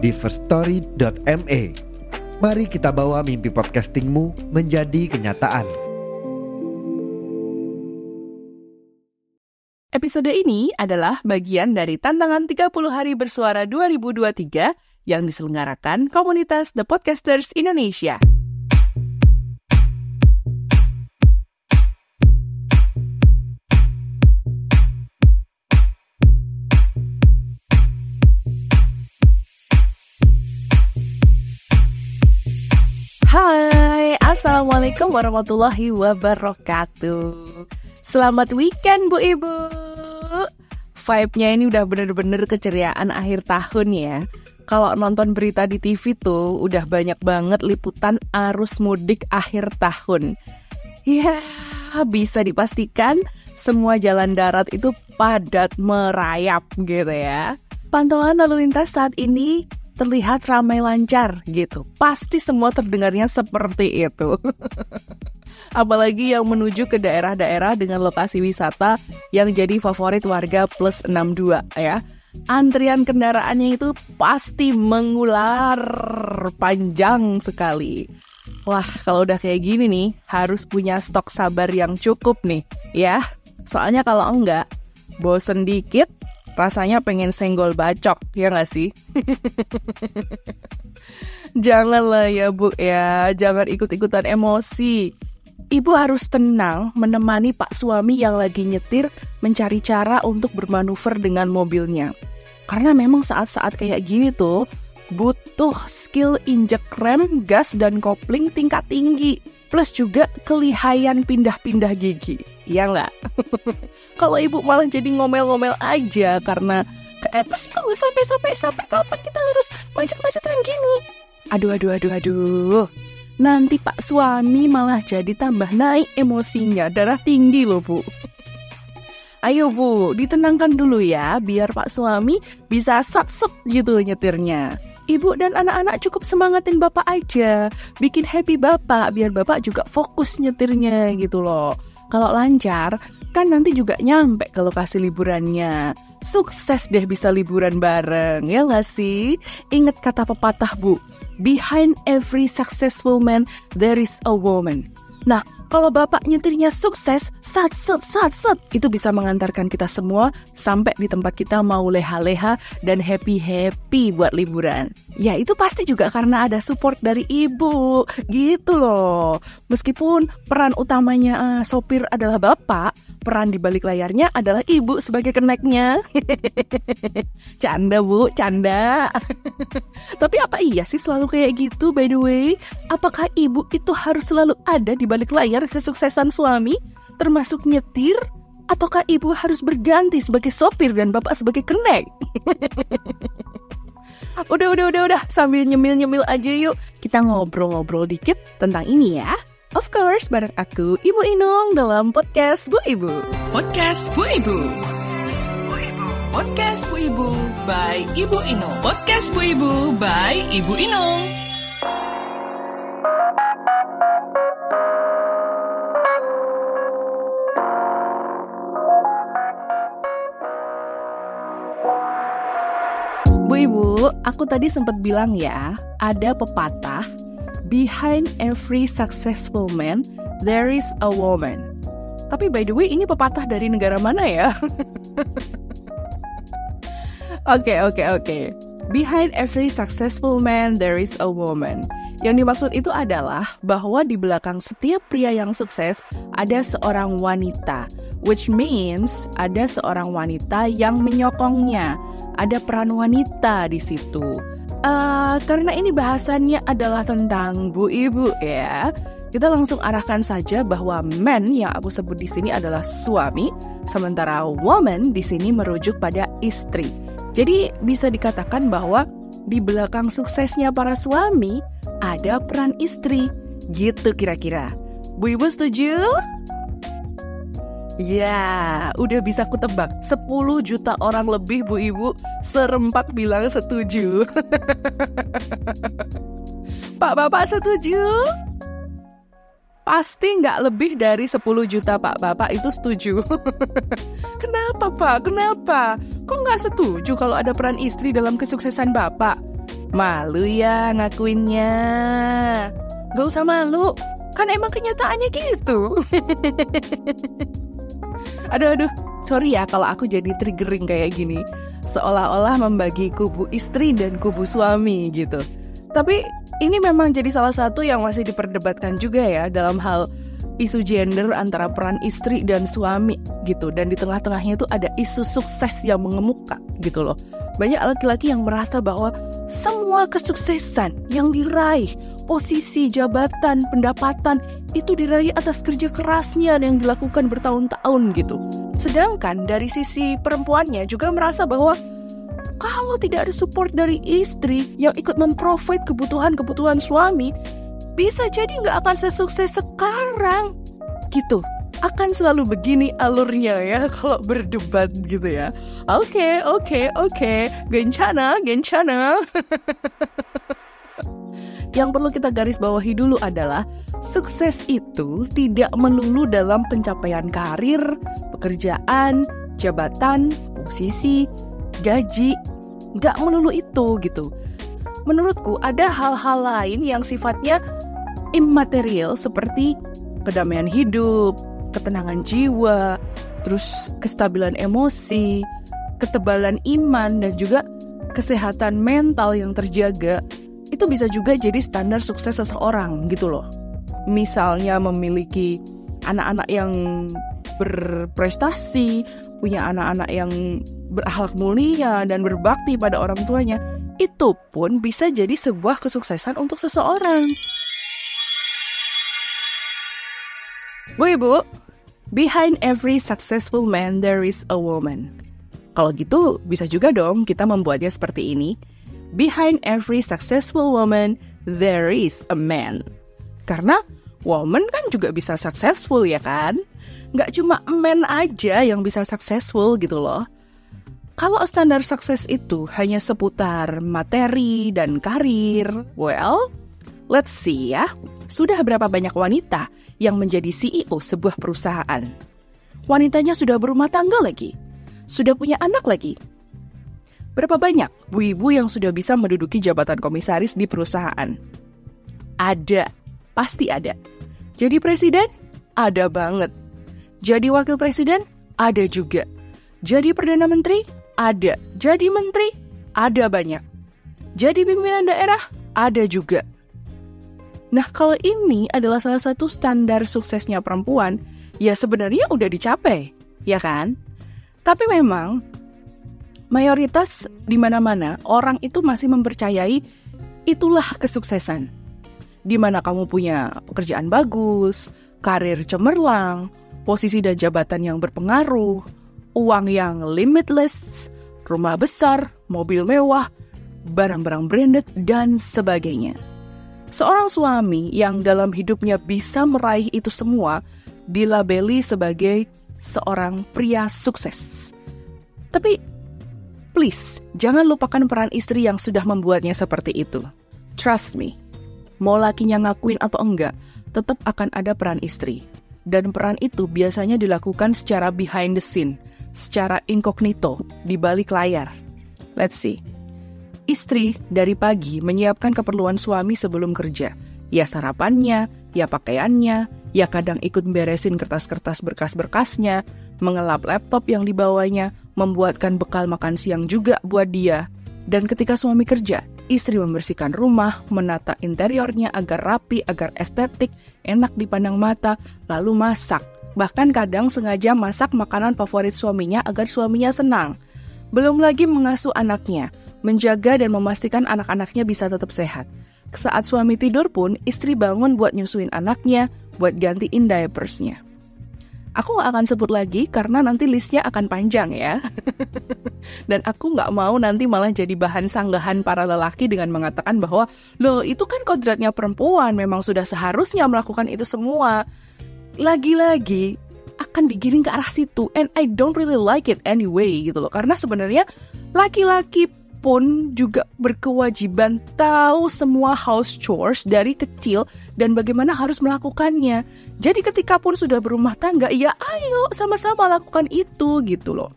di firststory.me. Mari kita bawa mimpi podcastingmu menjadi kenyataan. Episode ini adalah bagian dari tantangan 30 hari bersuara 2023 yang diselenggarakan komunitas The Podcasters Indonesia. Assalamualaikum warahmatullahi wabarakatuh. Selamat weekend Bu Ibu. Vibe-nya ini udah bener-bener keceriaan akhir tahun ya. Kalau nonton berita di TV tuh udah banyak banget liputan arus mudik akhir tahun. Ya, bisa dipastikan semua jalan darat itu padat merayap gitu ya. Pantauan lalu lintas saat ini terlihat ramai lancar gitu. Pasti semua terdengarnya seperti itu. Apalagi yang menuju ke daerah-daerah dengan lokasi wisata yang jadi favorit warga plus 62 ya. Antrian kendaraannya itu pasti mengular panjang sekali. Wah, kalau udah kayak gini nih, harus punya stok sabar yang cukup nih, ya. Soalnya kalau enggak, bosen dikit, rasanya pengen senggol bacok, ya nggak sih? Janganlah ya bu ya, jangan ikut-ikutan emosi. Ibu harus tenang menemani pak suami yang lagi nyetir mencari cara untuk bermanuver dengan mobilnya. Karena memang saat-saat kayak gini tuh butuh skill injek rem, gas, dan kopling tingkat tinggi. Plus juga kelihayan pindah-pindah gigi. Iya nggak? Kalau ibu malah jadi ngomel-ngomel aja karena apa sih kok sampai-sampai sampai kapan kita harus macet-macetan gini? Aduh, aduh, aduh, aduh. Nanti pak suami malah jadi tambah naik emosinya, darah tinggi loh bu. Ayo bu, ditenangkan dulu ya, biar pak suami bisa sat-set gitu nyetirnya ibu dan anak-anak cukup semangatin bapak aja. Bikin happy bapak, biar bapak juga fokus nyetirnya gitu loh. Kalau lancar, kan nanti juga nyampe ke lokasi liburannya. Sukses deh bisa liburan bareng, ya nggak sih? Ingat kata pepatah bu, behind every successful man, there is a woman. Nah, kalau bapak nyetirnya sukses, sat set sat set, itu bisa mengantarkan kita semua sampai di tempat kita mau leha-leha dan happy-happy buat liburan. Ya itu pasti juga karena ada support dari ibu, gitu loh. Meskipun peran utamanya uh, sopir adalah bapak, peran di balik layarnya adalah ibu sebagai keneknya. canda bu, canda. Tapi apa iya sih selalu kayak gitu by the way? Apakah ibu itu harus selalu ada di balik layar kesuksesan suami, termasuk nyetir, ataukah ibu harus berganti sebagai sopir dan bapak sebagai kenek? udah, udah, udah, udah, sambil nyemil-nyemil aja yuk. Kita ngobrol-ngobrol dikit tentang ini ya. Of course, bareng aku, Ibu Inung dalam podcast Bu Ibu. Podcast Bu Ibu. Podcast Bu Ibu by Ibu Inung. Podcast Bu Ibu by Ibu Inung. Bu Ibu, aku tadi sempat bilang ya, ada pepatah, behind every successful man, there is a woman. Tapi by the way, ini pepatah dari negara mana ya? Oke, oke, oke. Behind every successful man, there is a woman. Yang dimaksud itu adalah bahwa di belakang setiap pria yang sukses ada seorang wanita, which means ada seorang wanita yang menyokongnya. Ada peran wanita di situ. Uh, karena ini bahasannya adalah tentang bu ibu ya. Kita langsung arahkan saja bahwa man yang aku sebut di sini adalah suami, sementara woman di sini merujuk pada istri. Jadi bisa dikatakan bahwa di belakang suksesnya para suami ada peran istri. Gitu kira-kira. Bu Ibu setuju? Ya, udah bisa kutebak 10 juta orang lebih Bu Ibu serempak bilang setuju. Pak Bapak setuju? Pasti nggak lebih dari 10 juta Pak Bapak itu setuju. Kenapa Pak? Kenapa? Kok nggak setuju kalau ada peran istri dalam kesuksesan Bapak? Malu ya ngakuinnya. Gak usah malu, kan emang kenyataannya gitu. aduh aduh. Sorry ya kalau aku jadi triggering kayak gini. Seolah-olah membagi kubu istri dan kubu suami gitu. Tapi ini memang jadi salah satu yang masih diperdebatkan juga ya dalam hal isu gender antara peran istri dan suami gitu. Dan di tengah-tengahnya itu ada isu sukses yang mengemuka gitu loh. Banyak laki-laki yang merasa bahwa semua kesuksesan yang diraih posisi jabatan pendapatan itu diraih atas kerja kerasnya yang dilakukan bertahun-tahun gitu sedangkan dari sisi perempuannya juga merasa bahwa kalau tidak ada support dari istri yang ikut memprovide kebutuhan-kebutuhan suami, bisa jadi nggak akan sesukses sekarang. Gitu. Akan selalu begini alurnya ya kalau berdebat gitu ya. Oke, okay, oke, okay, oke. Okay. Gencana, gencana. Yang perlu kita garis bawahi dulu adalah sukses itu tidak melulu dalam pencapaian karir, pekerjaan, jabatan, posisi, gaji, nggak melulu itu gitu. Menurutku ada hal-hal lain yang sifatnya immaterial seperti kedamaian hidup, ketenangan jiwa, terus kestabilan emosi, ketebalan iman dan juga kesehatan mental yang terjaga itu bisa juga jadi standar sukses seseorang gitu loh. Misalnya memiliki anak-anak yang berprestasi, punya anak-anak yang berakhlak mulia dan berbakti pada orang tuanya, itu pun bisa jadi sebuah kesuksesan untuk seseorang. Bu Ibu, behind every successful man there is a woman. Kalau gitu, bisa juga dong kita membuatnya seperti ini. Behind every successful woman, there is a man. Karena woman kan juga bisa successful ya kan? Nggak cuma man aja yang bisa successful gitu loh. Kalau standar sukses itu hanya seputar materi dan karir, well, let's see ya. Sudah berapa banyak wanita yang menjadi CEO sebuah perusahaan? Wanitanya sudah berumah tangga lagi, sudah punya anak lagi. Berapa banyak bu ibu yang sudah bisa menduduki jabatan komisaris di perusahaan? Ada, pasti ada. Jadi presiden? Ada banget. Jadi wakil presiden? Ada juga. Jadi perdana menteri? Ada. Jadi menteri? Ada banyak. Jadi pimpinan daerah? Ada juga. Nah, kalau ini adalah salah satu standar suksesnya perempuan, ya sebenarnya udah dicapai, ya kan? Tapi memang mayoritas di mana-mana orang itu masih mempercayai itulah kesuksesan. Di mana kamu punya pekerjaan bagus, karir cemerlang, posisi dan jabatan yang berpengaruh, uang yang limitless, rumah besar, mobil mewah, barang-barang branded, dan sebagainya. Seorang suami yang dalam hidupnya bisa meraih itu semua dilabeli sebagai seorang pria sukses. Tapi, please, jangan lupakan peran istri yang sudah membuatnya seperti itu. Trust me, mau lakinya ngakuin atau enggak, tetap akan ada peran istri dan peran itu biasanya dilakukan secara behind the scene, secara incognito, di balik layar. Let's see. Istri dari pagi menyiapkan keperluan suami sebelum kerja. Ya sarapannya, ya pakaiannya, ya kadang ikut beresin kertas-kertas berkas-berkasnya, mengelap laptop yang dibawanya, membuatkan bekal makan siang juga buat dia. Dan ketika suami kerja, Istri membersihkan rumah, menata interiornya agar rapi, agar estetik, enak dipandang mata, lalu masak. Bahkan kadang sengaja masak makanan favorit suaminya agar suaminya senang. Belum lagi mengasuh anaknya, menjaga dan memastikan anak-anaknya bisa tetap sehat. Saat suami tidur pun, istri bangun buat nyusuin anaknya, buat gantiin diapersnya. Aku nggak akan sebut lagi karena nanti listnya akan panjang ya. Dan aku nggak mau nanti malah jadi bahan sanggahan para lelaki dengan mengatakan bahwa loh itu kan kodratnya perempuan memang sudah seharusnya melakukan itu semua. Lagi-lagi akan digiring ke arah situ and I don't really like it anyway gitu loh. Karena sebenarnya laki-laki pun juga berkewajiban tahu semua house chores dari kecil dan bagaimana harus melakukannya. Jadi ketika pun sudah berumah tangga, ya ayo sama-sama lakukan itu gitu loh.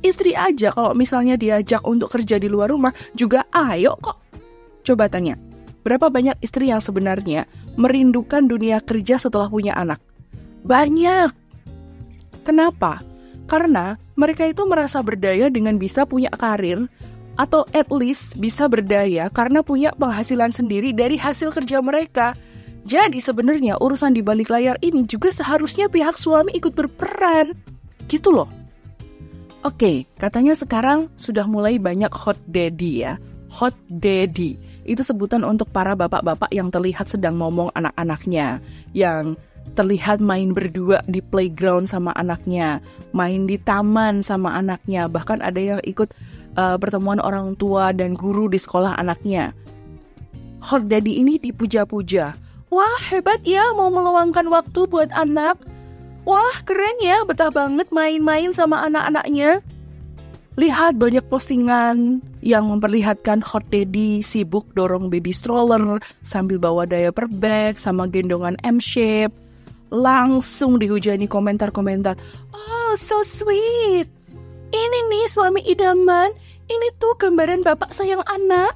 Istri aja kalau misalnya diajak untuk kerja di luar rumah juga ayo kok. Coba tanya, berapa banyak istri yang sebenarnya merindukan dunia kerja setelah punya anak? Banyak. Kenapa? Karena mereka itu merasa berdaya dengan bisa punya karir, atau at least bisa berdaya karena punya penghasilan sendiri dari hasil kerja mereka. Jadi sebenarnya urusan di balik layar ini juga seharusnya pihak suami ikut berperan. Gitu loh. Oke, katanya sekarang sudah mulai banyak hot daddy ya. Hot daddy itu sebutan untuk para bapak-bapak yang terlihat sedang ngomong anak-anaknya, yang terlihat main berdua di playground sama anaknya, main di taman sama anaknya, bahkan ada yang ikut uh, pertemuan orang tua dan guru di sekolah anaknya. Hot Daddy ini dipuja-puja. Wah, hebat ya mau meluangkan waktu buat anak. Wah, keren ya, betah banget main-main sama anak-anaknya. Lihat banyak postingan yang memperlihatkan Hot Daddy sibuk dorong baby stroller sambil bawa diaper bag sama gendongan M-shape. Langsung dihujani komentar-komentar. Oh, so sweet. Ini nih suami idaman, ini tuh gambaran bapak sayang anak.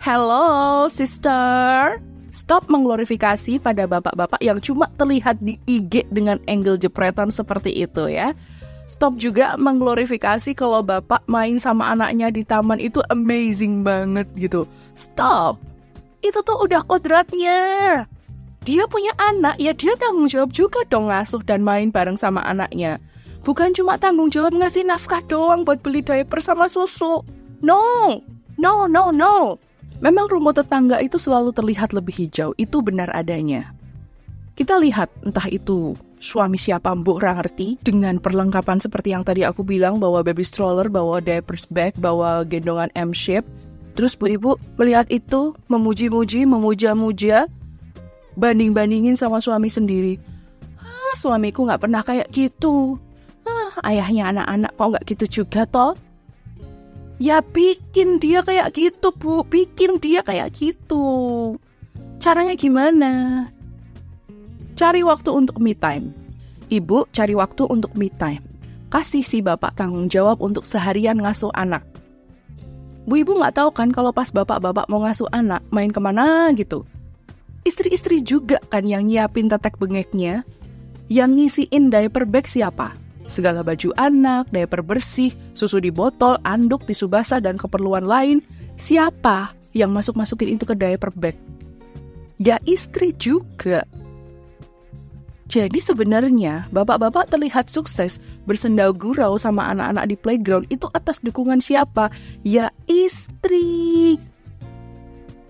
Hello, sister. Stop mengglorifikasi pada bapak-bapak yang cuma terlihat di IG dengan angle jepretan seperti itu ya. Stop juga mengglorifikasi kalau bapak main sama anaknya di taman itu amazing banget gitu. Stop. Itu tuh udah kodratnya. Dia punya anak, ya dia tanggung jawab juga dong ngasuh dan main bareng sama anaknya. Bukan cuma tanggung jawab ngasih nafkah doang buat beli diaper sama susu. No, no, no, no. Memang rumput tetangga itu selalu terlihat lebih hijau, itu benar adanya. Kita lihat entah itu suami siapa mbok ngerti dengan perlengkapan seperti yang tadi aku bilang bawa baby stroller, bawa diapers bag, bawa gendongan M-shape. Terus bu ibu melihat itu memuji-muji, memuja-muja, banding-bandingin sama suami sendiri. Ah, suamiku nggak pernah kayak gitu ayahnya anak-anak kok nggak gitu juga toh? Ya bikin dia kayak gitu bu, bikin dia kayak gitu. Caranya gimana? Cari waktu untuk me time. Ibu cari waktu untuk me time. Kasih si bapak tanggung jawab untuk seharian ngasuh anak. Bu ibu nggak tahu kan kalau pas bapak-bapak mau ngasuh anak main ke mana gitu. Istri-istri juga kan yang nyiapin tetek bengeknya, yang ngisiin diaper bag siapa? segala baju anak, diaper bersih, susu di botol, anduk, tisu basah, dan keperluan lain, siapa yang masuk-masukin itu ke diaper bag? Ya istri juga. Jadi sebenarnya bapak-bapak terlihat sukses bersendau gurau sama anak-anak di playground itu atas dukungan siapa? Ya istri.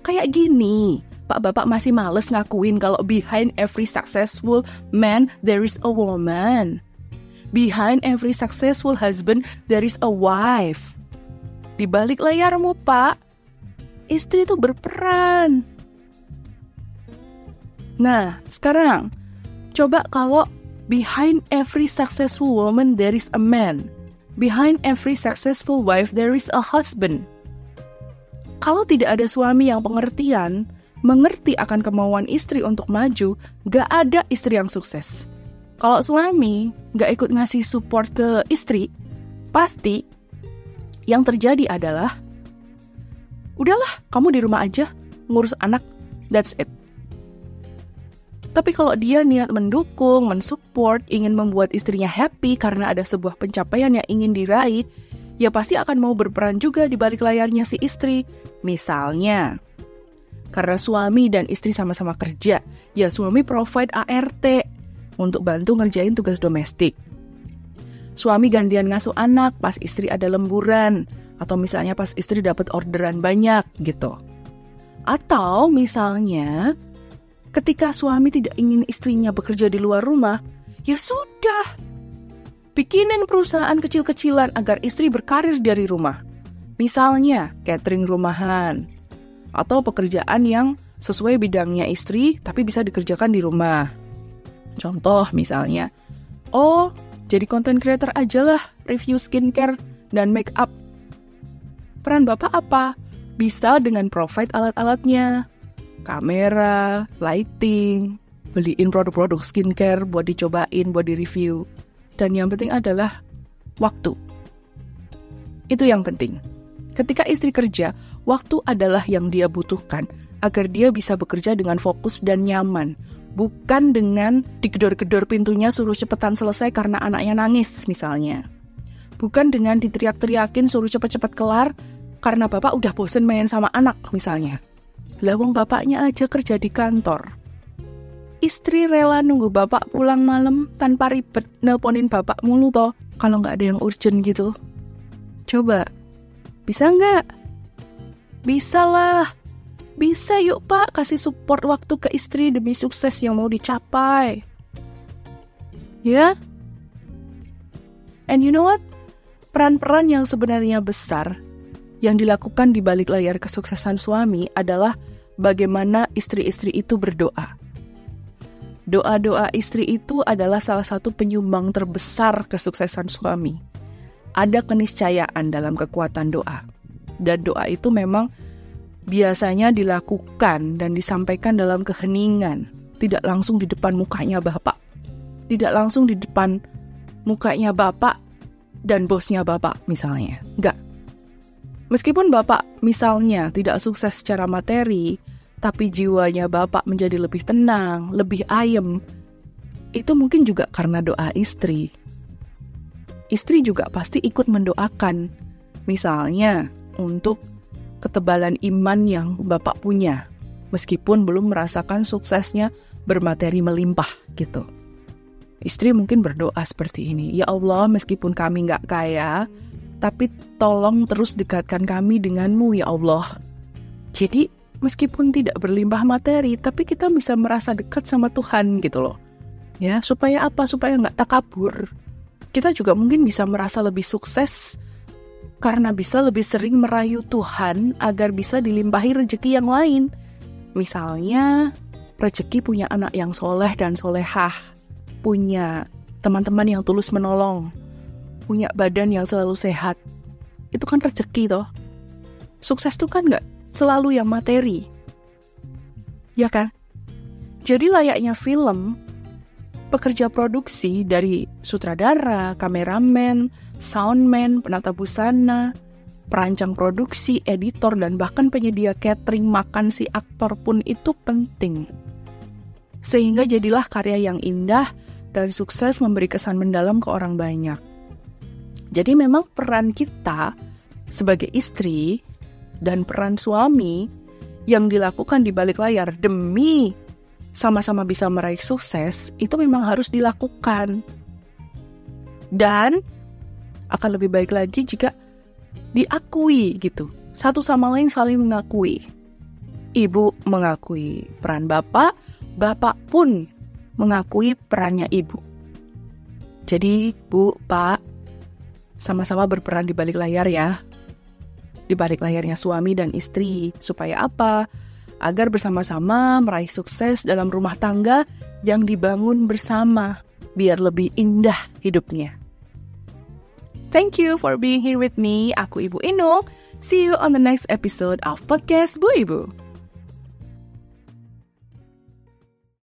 Kayak gini, Pak Bapak masih males ngakuin kalau behind every successful man there is a woman. Behind every successful husband, there is a wife. Di balik layarmu, Pak, istri itu berperan. Nah, sekarang coba kalau behind every successful woman there is a man. Behind every successful wife there is a husband. Kalau tidak ada suami yang pengertian, mengerti akan kemauan istri untuk maju, gak ada istri yang sukses. Kalau suami nggak ikut ngasih support ke istri, pasti yang terjadi adalah udahlah kamu di rumah aja ngurus anak, that's it. Tapi kalau dia niat mendukung, mensupport, ingin membuat istrinya happy karena ada sebuah pencapaian yang ingin diraih, ya pasti akan mau berperan juga di balik layarnya si istri. Misalnya, karena suami dan istri sama-sama kerja, ya suami provide ART, untuk bantu ngerjain tugas domestik. Suami gantian ngasuh anak pas istri ada lemburan, atau misalnya pas istri dapat orderan banyak gitu. Atau misalnya ketika suami tidak ingin istrinya bekerja di luar rumah, Ya sudah. Bikinin perusahaan kecil-kecilan agar istri berkarir dari rumah. Misalnya, catering rumahan. Atau pekerjaan yang sesuai bidangnya istri tapi bisa dikerjakan di rumah. Contoh misalnya, oh jadi content creator aja lah review skincare dan make up. Peran Bapak apa? Bisa dengan provide alat-alatnya, kamera, lighting, beliin produk-produk skincare buat dicobain, buat di-review. Dan yang penting adalah waktu. Itu yang penting. Ketika istri kerja, waktu adalah yang dia butuhkan agar dia bisa bekerja dengan fokus dan nyaman. Bukan dengan digedor-gedor pintunya suruh cepetan selesai karena anaknya nangis misalnya. Bukan dengan diteriak-teriakin suruh cepet-cepet kelar karena bapak udah bosen main sama anak misalnya. Lawang bapaknya aja kerja di kantor. Istri rela nunggu bapak pulang malam tanpa ribet nelponin bapak mulu toh kalau nggak ada yang urgent gitu. Coba, bisa nggak? Bisa lah. Bisa yuk pak, kasih support waktu ke istri demi sukses yang mau dicapai. Ya? And you know what? Peran-peran yang sebenarnya besar yang dilakukan di balik layar kesuksesan suami adalah bagaimana istri-istri itu berdoa. Doa-doa istri itu adalah salah satu penyumbang terbesar kesuksesan suami. Ada keniscayaan dalam kekuatan doa. Dan doa itu memang biasanya dilakukan dan disampaikan dalam keheningan, tidak langsung di depan mukanya bapak. Tidak langsung di depan mukanya bapak dan bosnya bapak misalnya. Enggak. Meskipun bapak misalnya tidak sukses secara materi, tapi jiwanya bapak menjadi lebih tenang, lebih ayem, itu mungkin juga karena doa istri. Istri juga pasti ikut mendoakan, misalnya untuk ketebalan iman yang Bapak punya, meskipun belum merasakan suksesnya bermateri melimpah gitu. Istri mungkin berdoa seperti ini, Ya Allah meskipun kami nggak kaya, tapi tolong terus dekatkan kami denganmu ya Allah. Jadi meskipun tidak berlimpah materi, tapi kita bisa merasa dekat sama Tuhan gitu loh. Ya, supaya apa? Supaya nggak takabur. Kita juga mungkin bisa merasa lebih sukses karena bisa lebih sering merayu Tuhan agar bisa dilimpahi rezeki yang lain. Misalnya, rezeki punya anak yang soleh dan solehah, punya teman-teman yang tulus menolong, punya badan yang selalu sehat. Itu kan rezeki toh. Sukses tuh kan nggak selalu yang materi. Ya kan? Jadi layaknya film, pekerja produksi dari sutradara, kameramen, soundman, penata busana, perancang produksi, editor, dan bahkan penyedia catering makan si aktor pun itu penting. Sehingga jadilah karya yang indah dan sukses memberi kesan mendalam ke orang banyak. Jadi memang peran kita sebagai istri dan peran suami yang dilakukan di balik layar demi sama-sama bisa meraih sukses, itu memang harus dilakukan. Dan akan lebih baik lagi jika diakui gitu. Satu sama lain saling mengakui. Ibu mengakui peran bapak, bapak pun mengakui perannya ibu. Jadi, Bu, Pak, sama-sama berperan di balik layar ya. Di balik layarnya suami dan istri. Supaya apa? Agar bersama-sama meraih sukses dalam rumah tangga yang dibangun bersama, biar lebih indah hidupnya. Thank you for being here with me. Aku Ibu Inul. See you on the next episode of podcast Bu Ibu.